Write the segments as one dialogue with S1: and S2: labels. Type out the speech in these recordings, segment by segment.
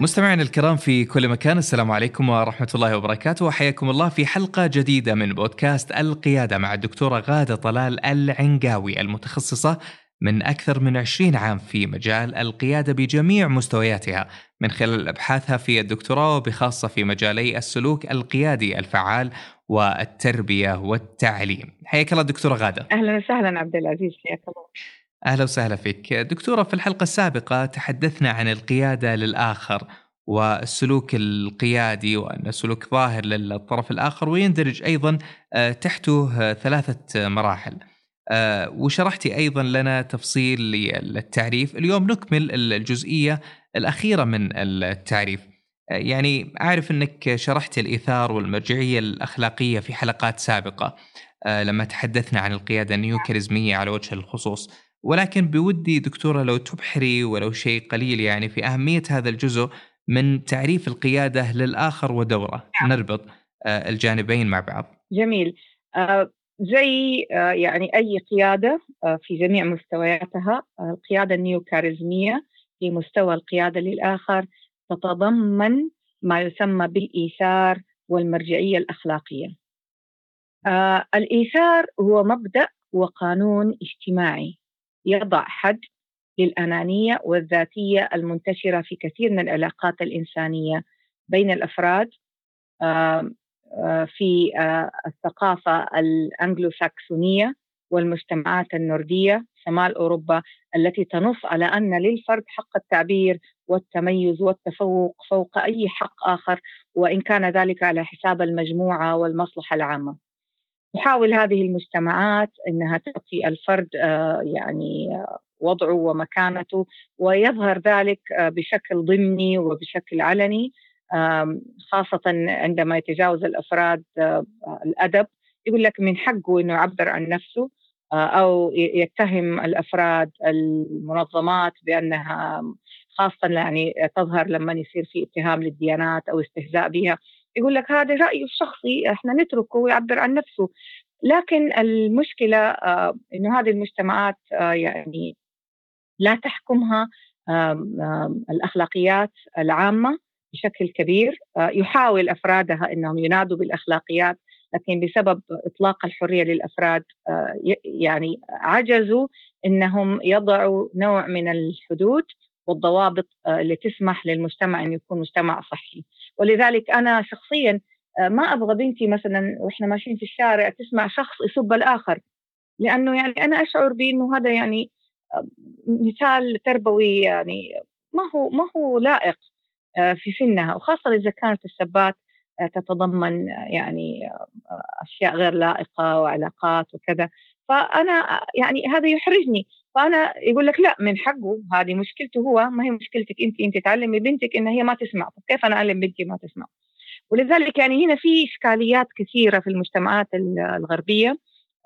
S1: مستمعينا الكرام في كل مكان السلام عليكم ورحمة الله وبركاته. وحياكم الله في حلقة جديدة من بودكاست القيادة مع الدكتورة غادة طلال العنقاوي المتخصصة من أكثر من 20 عام في مجال القيادة بجميع مستوياتها من خلال أبحاثها في الدكتوراه وبخاصة في مجالي السلوك القيادي الفعال والتربية والتعليم. حياك الله دكتورة غادة.
S2: أهلا وسهلا عبد العزيز حياك الله.
S1: أهلا وسهلا فيك. دكتورة في الحلقة السابقة تحدثنا عن القيادة للآخر والسلوك القيادي وأن السلوك ظاهر للطرف الآخر ويندرج أيضا آه، تحته ثلاثة مراحل. آه، وشرحتي أيضا لنا تفصيل للتعريف. اليوم نكمل الجزئية الأخيرة من التعريف. آه، يعني أعرف أنك شرحت الإيثار والمرجعية الأخلاقية في حلقات سابقة لما تحدثنا عن القيادة النيوكاريزمية على وجه الخصوص. ولكن بودي دكتورة لو تبحري ولو شيء قليل يعني في أهمية هذا الجزء من تعريف القيادة للآخر ودورة نعم. نربط آه، الجانبين مع بعض.
S2: جميل آه، زي آه، يعني أي قيادة في جميع مستوياتها القيادة النيوكاريزمية في مستوى القيادة للآخر تتضمن ما يسمى بالإيثار والمرجعية الأخلاقية. الإيثار هو مبدأ وقانون اجتماعي يضع حد للأنانية والذاتية المنتشرة في كثير من العلاقات الإنسانية بين الأفراد في الثقافة الأنجلو ساكسونية والمجتمعات النوردية شمال أوروبا التي تنص على أن للفرد حق التعبير والتميز والتفوق فوق أي حق آخر وإن كان ذلك على حساب المجموعة والمصلحة العامة. تحاول هذه المجتمعات إنها تعطي الفرد آه، يعني آه، وضعه ومكانته ويظهر ذلك آه، بشكل ضمني وبشكل علني خاصة عندما يتجاوز الأفراد الأدب. يقول لك من حقه أنه يعبر عن نفسه أو يتهم الأفراد المنظمات بأنها خاصة يعني تظهر لما يصير في اتهام للديانات أو استهزاء بها. يقول لك هذا رأيه الشخصي إحنا نتركه ويعبر عن نفسه. لكن المشكلة آه إنه هذه المجتمعات آه يعني لا تحكمها الأخلاقيات العامة بشكل كبير. آه، يحاول أفرادها أنهم ينادوا بالأخلاقيات لكن بسبب إطلاق الحرية للأفراد آه، يعني عجزوا أنهم يضعوا نوع من الحدود. والضوابط آه، اللي تسمح للمجتمع أن يكون مجتمع صحي. ولذلك أنا شخصيا آه، ما أبغى بنتي مثلا وإحنا ماشيين في الشارع تسمع شخص يسب الآخر. لأنه يعني أنا أشعر بأنه هذا يعني آه، مثال تربوي يعني ما هو ما هو لائق في سنها. وخاصة إذا كانت السبات تتضمن يعني أشياء غير لائقة وعلاقات وكذا. فأنا يعني هذا يحرجني. فأنا يقول لك لا من حقه هذه مشكلته هو ما هي مشكلتك انت؟ انت تعلمي بنتك إن هي ما تسمع كيف أنا أعلم بنتي ما تسمع؟ ولذلك يعني هنا في إشكاليات كثيرة في المجتمعات الغربية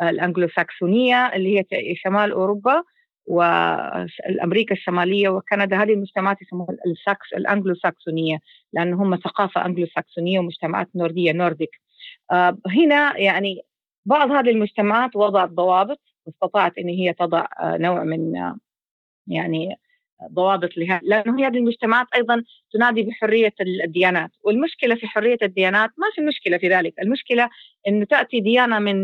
S2: الانجلو ساكسونيه اللي هي شمال أوروبا والامريكا الشمالية وكندا هذه المجتمعات يسموها الساكس الانجلو ساكسونيه لأن هم ثقافة انجلو ساكسونيه ومجتمعات نوردية Nordic. آه، هنا يعني بعض هذه المجتمعات وضعت ضوابط واستطاعت إن هي تضع آه، نوع من آه، يعني ضوابط لها لأنه هذه المجتمعات أيضا تنادي بحرية الديانات والمشكلة في حرية الديانات ما في مشكلة في ذلك المشكلة انه تأتي ديانة من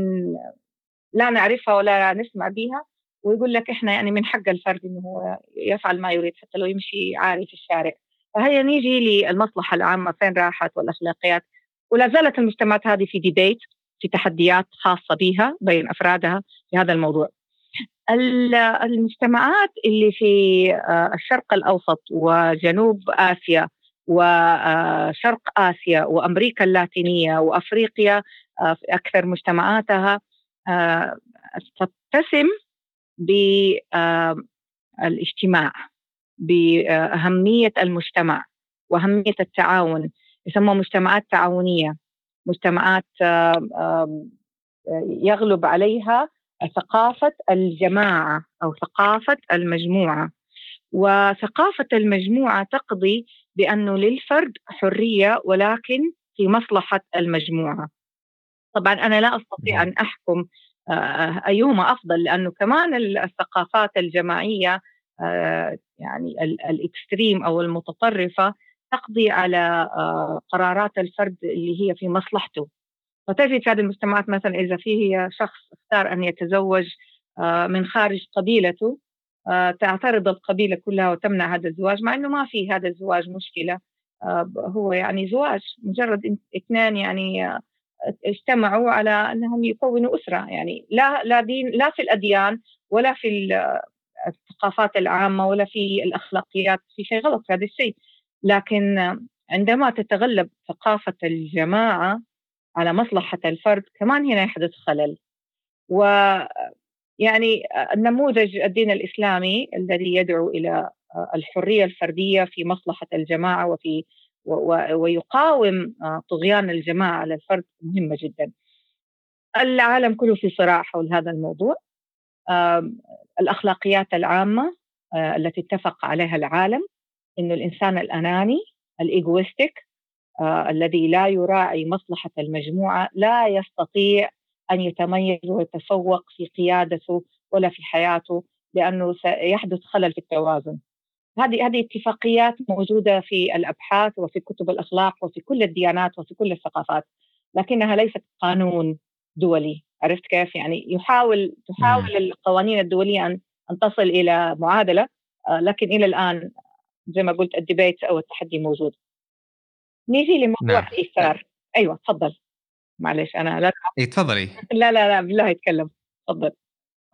S2: لا نعرفها ولا نسمع بها ويقول لك إحنا يعني من حق الفرد إنه هو يفعل ما يريد حتى لو يمشي عاري في الشارع. فهي نيجي للمصلحة العامة فين راحت والأخلاقيات؟ ولا زالت المجتمعات هذه في ديبيت في تحديات خاصة بها بين أفرادها في هذا الموضوع. المجتمعات اللي في آه، الشرق الأوسط وجنوب آسيا وشرق آسيا وأمريكا اللاتينية وأفريقيا آه، في أكثر مجتمعاتها آه، تتسم بالاجتماع بأهمية المجتمع وأهمية التعاون يسموها مجتمعات تعاونية. مجتمعات يغلب عليها ثقافة الجماعة أو ثقافة المجموعة. وثقافة المجموعة تقضي بأنه للفرد حرية ولكن في مصلحة المجموعة. طبعا أنا لا أستطيع أن أحكم آه، أيهما أفضل لأنه كمان الثقافات الجماعية آه، يعني الإكستريم أو المتطرفة تقضي على آه، قرارات الفرد اللي هي في مصلحته. فتجد في هذه المجتمعات مثلا إذا فيه شخص اختار أن يتزوج من خارج قبيلته تعترض القبيلة كلها وتمنع هذا الزواج مع أنه ما في هذا الزواج مشكلة هو يعني زواج مجرد اثنين يعني اجتمعوا على أنهم يكونوا أسرة يعني لا لا دين لا في الأديان ولا في الثقافات العامة ولا في الأخلاقيات في شيء غلط في هذا الشيء. لكن عندما تتغلب ثقافة الجماعة على مصلحة الفرد كمان هنا يحدث خلل. و يعني النموذج الدين الإسلامي الذي يدعو إلى الحرية الفردية في مصلحة الجماعة وفي ويقاوم طغيان الجماعة على الفرد مهمة جدا. العالم كله في صراع حول هذا الموضوع. الأخلاقيات العامة آه، التي اتفق عليها العالم. أنه الإنسان الأناني الإيغويستيك آه، الذي لا يراعي مصلحة المجموعة لا يستطيع أن يتميز ويتفوق في قيادته ولا في حياته لأنه سيحدث خلل في التوازن. هذه هذه اتفاقيات موجودة في الأبحاث وفي كتب الأخلاق وفي كل الديانات وفي كل الثقافات لكنها ليست قانون دولي. عرفت كيف؟ يعني يحاول تحاول القوانين الدولية أن أن تصل إلى معادلة آه، لكن إلى الآن زي ما قلت الديبيت أو التحدي موجود. نيجي لموضوع نعم. الإيثار. أيوه تفضل. معلش أنا لا
S1: اي تفضلي.
S2: لا لا لا بالله يتكلم. تفضل.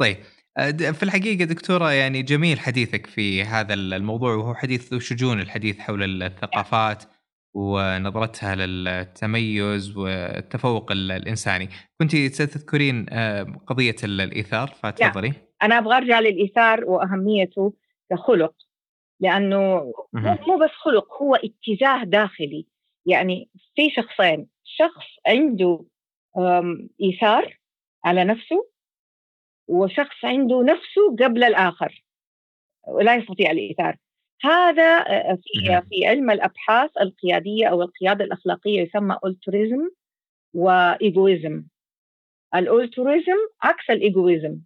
S1: طيب آه، في الحقيقة دكتورة يعني جميل حديثك في هذا الموضوع وهو حديث شجون الحديث حول الثقافات ونظرتها للتميز والتفوق الإنساني. كنت ستذكرين آه، قضية الإيثار فتفضلي.
S2: أنا أبغى أرجع للإيثار وأهميته كخلق. لأنه مو بس خلق هو اتجاه داخلي. يعني في شخصين شخص عنده إيثار على نفسه وشخص عنده نفسه قبل الآخر ولا يستطيع الإيثار. هذا آه، في نعم. في علم الأبحاث القيادية أو القيادة الأخلاقية يسمى التوريزم وايجويزم الالتوريزم عكس الايجويزم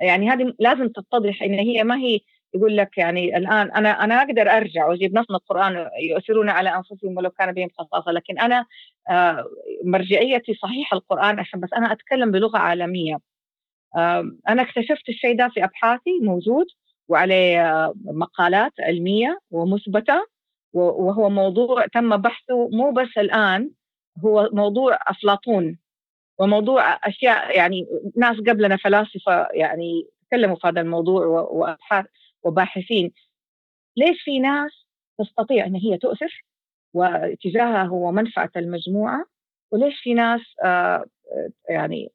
S2: يعني هذه لازم تتضح إن هي ما هي يقول لك يعني الآن أنا أنا أقدر أرجع وأجيب نص من القرآن يؤثرون على أنفسهم ولو كان بهم خصاصة لكن أنا آه، مرجعيتي صحيح القرآن عشان بس أنا أتكلم بلغة عالمية. أنا اكتشفت الشيء ده في أبحاثي موجود وعليه آه، مقالات علمية ومثبتة وهو موضوع تم بحثه مو بس الآن هو موضوع أفلاطون وموضوع أشياء يعني ناس قبلنا فلاسفة يعني تكلموا في هذا الموضوع وأبحاث وباحثين. ليش في ناس تستطيع أن هي تؤثر واتجاهها هو منفعة المجموعة وليش في ناس آه، يعني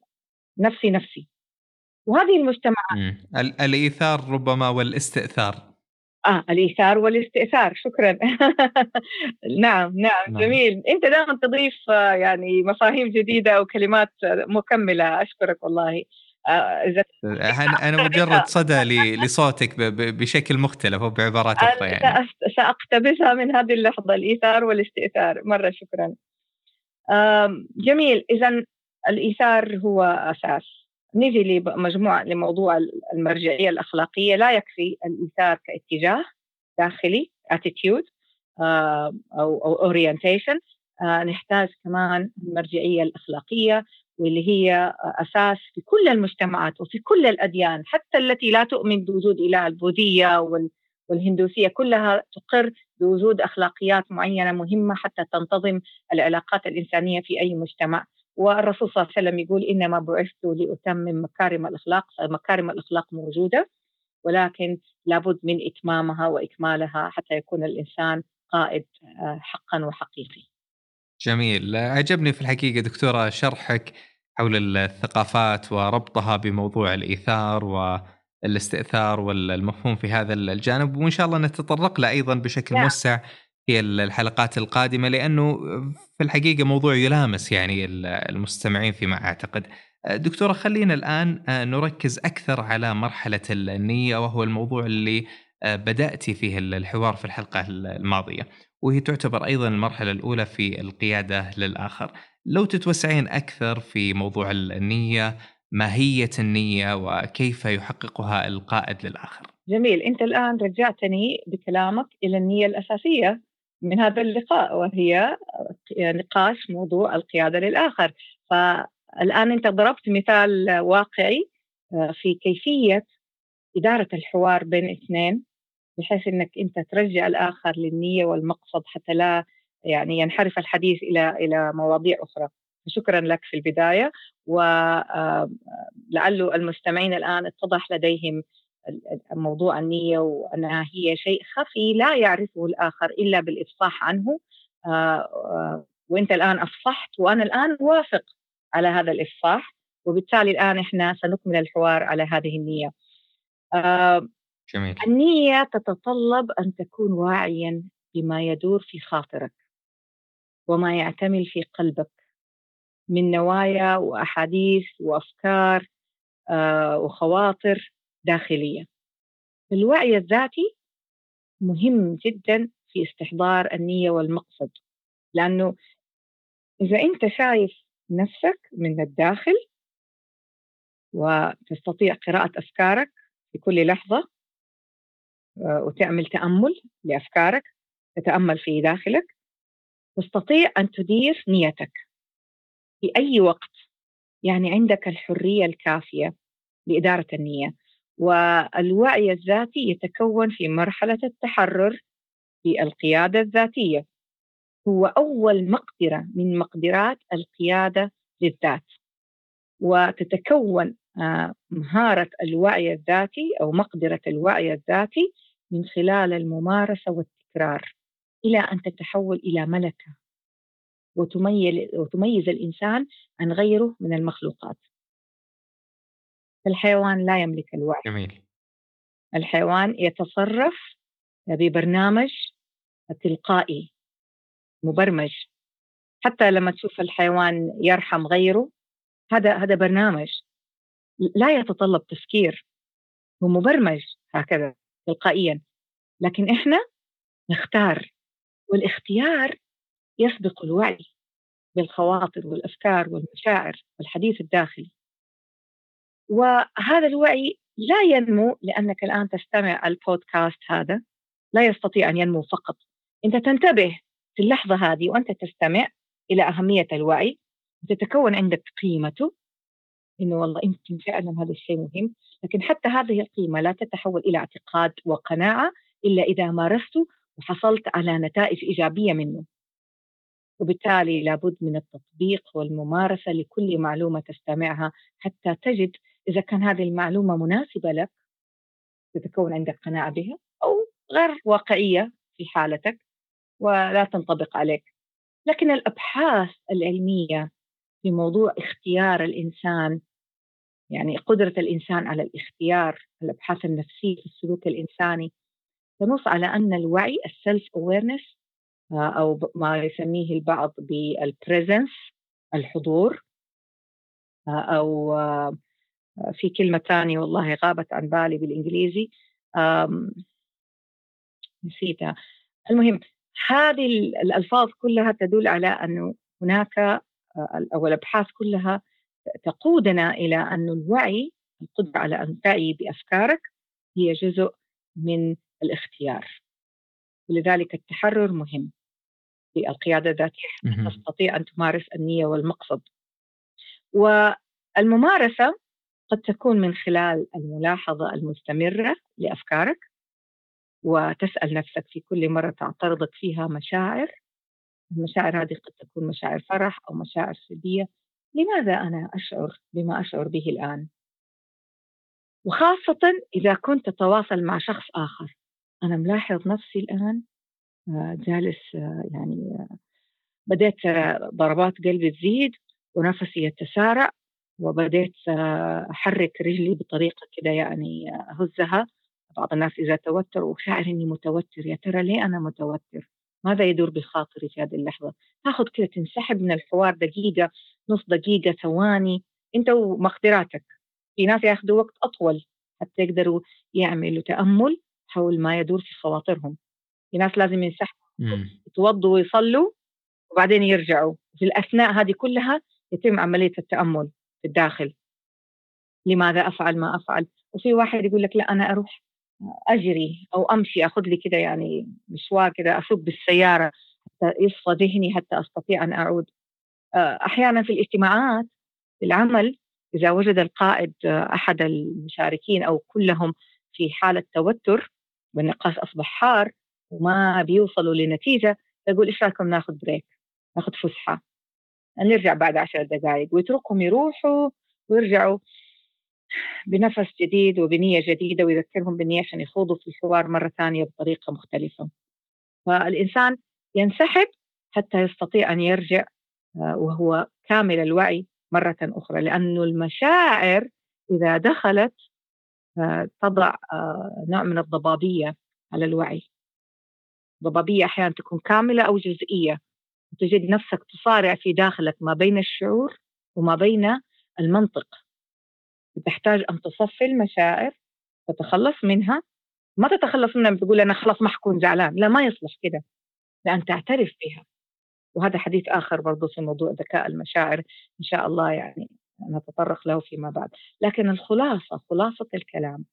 S2: نفسي نفسي؟ وهذه المجتمعات
S1: الإيثار ربما والاستئثار.
S2: آه الإيثار والاستئثار. شكرا. نعم, نعم نعم. جميل. أنت دائما تضيف آه، يعني مفاهيم جديدة وكلمات مكملة. أشكرك والله.
S1: آه، إذا أنا مجرد صدى لصوتك بشكل مختلف وبعبارات أخرى يعني
S2: سأقتبسها من هذه اللحظة الإيثار والاستئثار. مرة شكرا. جميل. اذا الإيثار هو أساس. نيجي لمجموعة لموضوع المرجعية الأخلاقية. لا يكفي الإيثار كاتجاه داخلي آه، أو أو orientation. آه، نحتاج كمان المرجعية الأخلاقية. واللي هي أساس في كل المجتمعات وفي كل الأديان حتى التي لا تؤمن بوجود إله البوذية والهندوسية كلها تقر بوجود أخلاقيات معينة مهمة حتى تنتظم العلاقات الإنسانية في أي مجتمع. والرسول صلى الله عليه وسلم يقول إنما بعثت لأتمم مكارم الأخلاق فمكارم الأخلاق موجودة ولكن لابد من إتمامها وإكمالها حتى يكون الإنسان قائد آه، حقا وحقيقي
S1: جميل عجبني في الحقيقة دكتورة شرحك حول الثقافات وربطها بموضوع الإيثار والاستئثار والمفهوم في هذا الجانب وإن شاء الله نتطرق له أيضا بشكل نعم. موسع في الحلقات القادمة لأنه في الحقيقة موضوع يلامس يعني المستمعين فيما أعتقد. دكتورة خلينا الآن نركز أكثر على مرحلة النية وهو الموضوع اللي بدأتي فيه الحوار في الحلقة الماضية وهي تعتبر أيضا المرحلة الأولى في القيادة للآخر. لو تتوسعين أكثر في موضوع النية ماهية النية وكيف يحققها القائد للآخر؟
S2: جميل. أنت الآن رجعتني بكلامك إلى النية الأساسية من هذا اللقاء وهي نقاش موضوع القيادة للآخر. فالآن أنت ضربت مثال واقعي آه، في كيفية إدارة الحوار بين اثنين. بحيث أنك أنت ترجع الآخر للنية والمقصد حتى لا يعني ينحرف الحديث إلى إلى مواضيع أخرى. شكرا لك في البداية ولعل المستمعين الآن اتضح لديهم موضوع النية وأنها هي شيء خفي لا يعرفه الآخر إلا بالإفصاح عنه. وأنت الآن أفصحت وأنا الآن وافق على هذا الإفصاح وبالتالي الآن إحنا سنكمل الحوار على هذه النية.
S1: جميل.
S2: النية تتطلب أن تكون واعيا بما يدور في خاطرك وما يعتمل في قلبك من نوايا وأحاديث وأفكار آه، وخواطر داخلية الوعي الذاتي مهم جدا في استحضار النية والمقصد لأنه إذا أنت شايف نفسك من الداخل وتستطيع قراءة أفكارك في كل لحظة آه، وتعمل تأمل لأفكارك تتأمل في داخلك. تستطيع أن تدير نيتك في أي وقت. يعني عندك الحرية الكافية لإدارة النية والوعي الذاتي يتكون في مرحلة التحرر في القيادة الذاتية. هو أول مقدرة من مقدرات القيادة للذات. وتتكون آه، مهارة الوعي الذاتي أو مقدرة الوعي الذاتي من خلال الممارسة والتكرار إلى أن تتحول إلى ملكة وتميز, وتميز الإنسان عن غيره من المخلوقات. الحيوان لا يملك الوعي.
S1: جميل.
S2: الحيوان يتصرف ببرنامج تلقائي مبرمج. حتى لما تشوف الحيوان يرحم غيره هذا هذا برنامج. لا يتطلب تفكير هو مبرمج هكذا تلقائيا لكن إحنا نختار والاختيار يسبق الوعي بالخواطر والأفكار والمشاعر والحديث الداخلي. وهذا الوعي لا ينمو لأنك الآن تستمع البودكاست هذا لا يستطيع أن ينمو فقط. أنت تنتبه في اللحظة هذه وأنت تستمع إلى أهمية الوعي وتتكون عندك قيمته إنه والله يمكن فعلا هذا الشيء مهم لكن حتى هذه القيمة لا تتحول إلى اعتقاد وقناعة إلا إذا مارسته وحصلت على نتائج إيجابية منه. وبالتالي لابد من التطبيق والممارسة لكل معلومة تستمعها حتى تجد إذا كان هذه المعلومة مناسبة لك تتكون عندك قناعة بها أو غير واقعية في حالتك ولا تنطبق عليك. لكن الأبحاث العلمية في موضوع اختيار الإنسان يعني قدرة الإنسان على الاختيار الأبحاث النفسية في السلوك الإنساني. تنص على أن الوعي ال self awareness أو ما يسميه البعض بال presence الحضور أو في كلمة ثانية والله غابت عن بالي بالإنجليزي نسيتها. المهم هذه الألفاظ كلها تدل على أنه هناك أو الأبحاث كلها تقودنا إلى أن الوعي القدرة على أن تعي بأفكارك هي جزء من الاختيار. ولذلك التحرر مهم في القيادة الذاتية تستطيع أن تمارس النية والمقصد. والممارسة قد تكون من خلال الملاحظة المستمرة لأفكارك وتسأل نفسك في كل مرة تعترضك فيها مشاعر. المشاعر هذه قد تكون مشاعر فرح أو مشاعر سلبية. لماذا أنا أشعر بما أشعر به الآن؟ وخاصة إذا كنت تتواصل مع شخص آخر. أنا ملاحظ نفسي الآن جالس يعني بديت ضربات قلبي تزيد ونفسي يتسارع وبديت أحرك رجلي بطريقة كده يعني أهزها. بعض الناس إذا توتر وشاعر إني متوتر يا ترى ليه أنا متوتر؟ ماذا يدور بخاطري في هذه اللحظة؟ تأخذ كده تنسحب من الحوار دقيقة نص دقيقة ثواني. أنت ومقدراتك. في ناس يأخذوا وقت أطول حتى يقدروا يعملوا تأمل حول ما يدور في خواطرهم. في ناس لازم ينسحبوا يتوضوا ويصلوا وبعدين يرجعوا. في الأثناء هذه كلها يتم عملية التأمل في الداخل. لماذا أفعل ما أفعل؟ وفي واحد يقول لك لا أنا أروح أجري أو أمشي أخذ لي كده يعني مشوار كده اسوق بالسيارة حتى يصفى ذهني حتى أستطيع أن أعود. آه، أحيانا في الاجتماعات في العمل إذا وجد القائد آه، أحد المشاركين أو كلهم في حالة توتر والنقاش أصبح حار وما بيوصلوا لنتيجة يقول إيش رايكم ناخذ بريك ناخذ فسحة؟ نرجع بعد عشر دقائق ويتركهم يروحوا ويرجعوا. بنفس جديد وبنية جديدة ويذكرهم بالنية عشان يخوضوا في الحوار مرة ثانية بطريقة مختلفة. فالإنسان ينسحب حتى يستطيع أن يرجع آه، وهو كامل الوعي مرة أخرى لأن المشاعر إذا دخلت آه، تضع آه، نوع من الضبابية على الوعي. ضبابية أحيانا تكون كاملة أو جزئية. وتجد نفسك تصارع في داخلك ما بين الشعور وما بين المنطق. تحتاج أن تصفي المشاعر تتخلص منها. ما تتخلص منها بتقول أنا خلاص ما حكون زعلان. لا ما يصلح كده. لأن تعترف بها وهذا حديث آخر برضو في موضوع ذكاء المشاعر. إن شاء الله يعني نتطرق له فيما بعد. لكن الخلاصة خلاصة الكلام.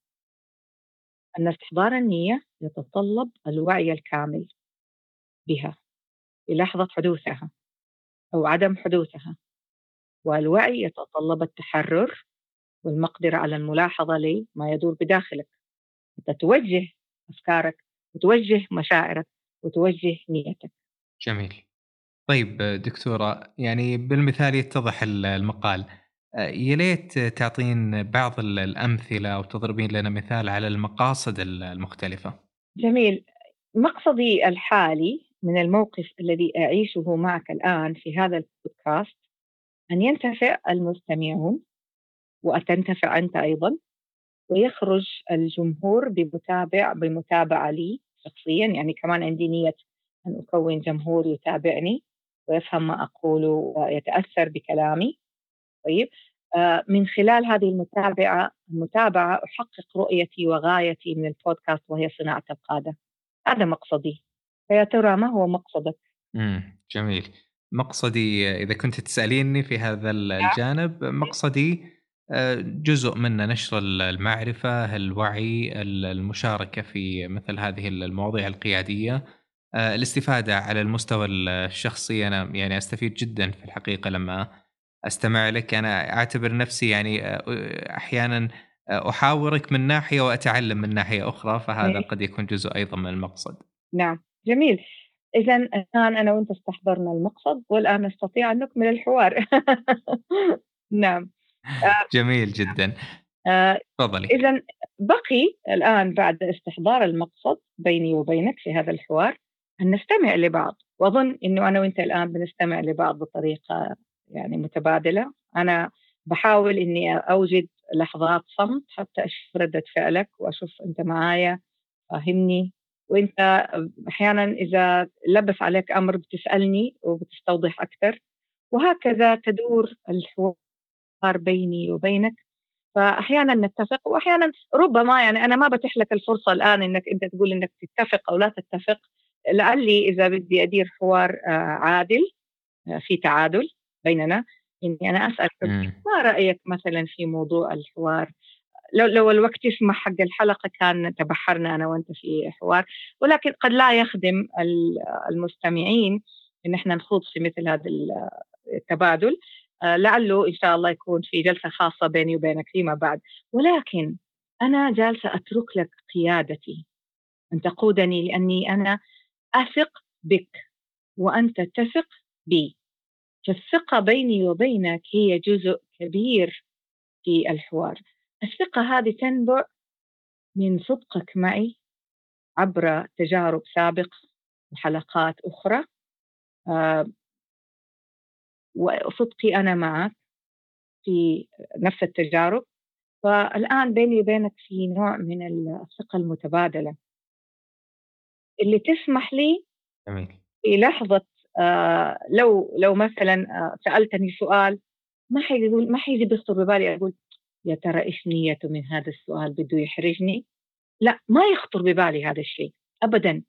S2: أن استحضار النية يتطلب الوعي الكامل بها في لحظة حدوثها أو عدم حدوثها. والوعي يتطلب التحرر والمقدرة على الملاحظة لما يدور بداخلك. أنت توجه أفكارك وتوجه مشاعرك وتوجه نيتك.
S1: جميل. طيب دكتورة يعني بالمثال يتضح المقال يا ليت تعطين بعض الأمثلة أو تضربين لنا مثال على المقاصد المختلفة.
S2: جميل. مقصدي الحالي من الموقف الذي أعيشه معك الآن في هذا البودكاست أن ينتفع المستمعون وتنتفع أنت أيضا. ويخرج الجمهور بمتابع بمتابعة لي شخصيا. يعني كمان عندي نية أن أكون جمهور يتابعني ويفهم ما أقوله ويتأثر بكلامي. طيب آه، من خلال هذه المتابعة المتابعة أحقق رؤيتي وغايتي من البودكاست وهي صناعة القادة. هذا مقصدي. فيا ترى ما هو مقصدك؟
S1: امم جميل. مقصدي إذا كنت تسأليني في هذا الجانب مقصدي جزء منه نشر المعرفة الوعي المشاركة في مثل هذه المواضيع القيادية. آه، الاستفادة على المستوى الشخصي أنا يعني أستفيد جدا في الحقيقة لما أستمع لك. أنا أعتبر نفسي يعني آه، أحيانا أحاورك من ناحية وأتعلم من ناحية أخرى فهذا قد يكون جزء أيضا من المقصد.
S2: نعم جميل. إذا الآن أنا وأنت استحضرنا المقصد والآن نستطيع أن نكمل الحوار. نعم.
S1: آه، جميل جدا.
S2: آه، تفضلي. اذا بقي الآن بعد استحضار المقصد بيني وبينك في هذا الحوار أن نستمع لبعض. وأظن إنه أنا وأنت الآن بنستمع لبعض بطريقة يعني متبادلة. أنا بحاول إني أوجد لحظات صمت حتى أشوف ردة فعلك وأشوف أنت معايا. فاهمني وأنت أحيانا إذا لبس عليك أمر بتسألني وبتستوضح أكثر. وهكذا تدور الحوار بيني وبينك. فاحيانا نتفق واحيانا ربما يعني أنا ما بتح لك الفرصة الآن إنك أنت تقول إنك تتفق أو لا تتفق. لعلي إذا بدي أدير حوار آه، عادل آه، في تعادل بيننا إني أنا اسالك ما رأيك مثلا في موضوع الحوار؟ لو لو الوقت يسمح حق الحلقة كان تبحرنا أنا وأنت في حوار ولكن قد لا يخدم المستمعين إن إحنا نخوض في مثل هذا التبادل آه، لعله إن شاء الله يكون في جلسة خاصة بيني وبينك فيما بعد. ولكن أنا جالسة أترك لك قيادتي. أن تقودني لأني أنا أثق بك وأنت تثق بي. فالثقة بيني وبينك هي جزء كبير في الحوار. الثقة هذه تنبع من صدقك معي عبر تجارب سابقة وحلقات أخرى. آه، وصدقي أنا معك في نفس التجارب. فالآن بيني وبينك في نوع من الثقة المتبادلة. اللي تسمح لي في لحظة آه لو لو مثلا آه سألتني سؤال ما حيقول ما حيجي بيخطر ببالي أقول يا ترى إيش نيته من هذا السؤال؟ بده يحرجني. لا ما يخطر ببالي هذا الشيء ابدا.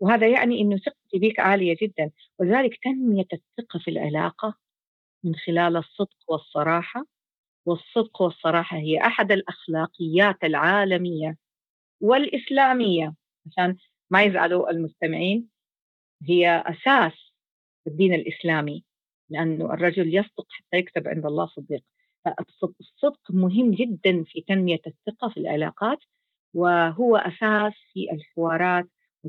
S2: وهذا يعني إنه ثقتي بك عالية جدا. ولذلك تنمية الثقة في العلاقة. من خلال الصدق والصراحة والصدق والصراحة هي أحد الأخلاقيات العالمية والإسلامية. عشان ما يزعلوا المستمعين هي أساس الدين الإسلامي لأنه الرجل يصدق حتى يكتب عند الله صديق. الصدق مهم جدا في تنمية الثقة في العلاقات وهو أساس في الحوارات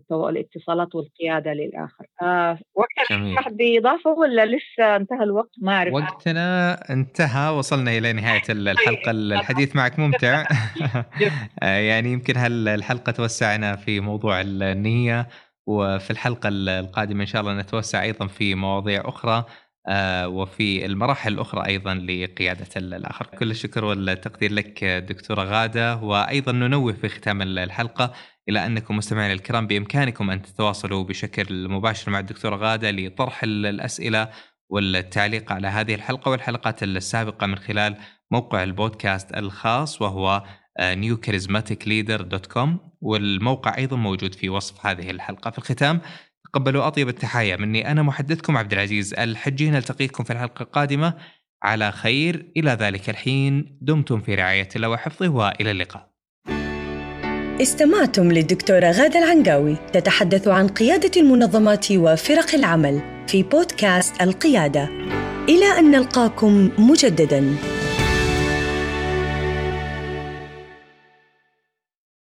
S2: والاتصالات والقيادة للآخر. آه وقتنا يسمح باضافه ولا لسه انتهى الوقت؟ ما أعرف.
S1: وقتنا انتهى وصلنا إلى نهاية الحلقة الحديث معك ممتع. آه، يعني يمكن هالحلقه توسعنا في موضوع النية وفي الحلقة القادمة إن شاء الله نتوسع أيضا في مواضيع أخرى. وفي المراحل الأخرى أيضا لقيادة الآخر. كل الشكر والتقدير لك دكتورة غادة. وأيضا ننوه في ختام الحلقة إلى أنكم مستمعينا الكرام بإمكانكم أن تتواصلوا بشكل مباشر مع الدكتورة غادة لطرح الأسئلة والتعليق على هذه الحلقة والحلقات السابقة من خلال موقع البودكاست الخاص وهو newcharismaticleader.com والموقع أيضا موجود في وصف هذه الحلقة. في الختام تقبلوا أطيب التحايا مني. أنا محدثكم عبد العزيز. الحجي نلتقيكم في الحلقة القادمة. على خير. إلى ذلك الحين. دمتم في رعاية الله وحفظه. وإلى اللقاء.
S3: استمعتم للدكتورة غادة العنقاوي تتحدث عن قيادة المنظمات وفرق العمل في بودكاست القيادة. إلى أن نلقاكم مجدداً.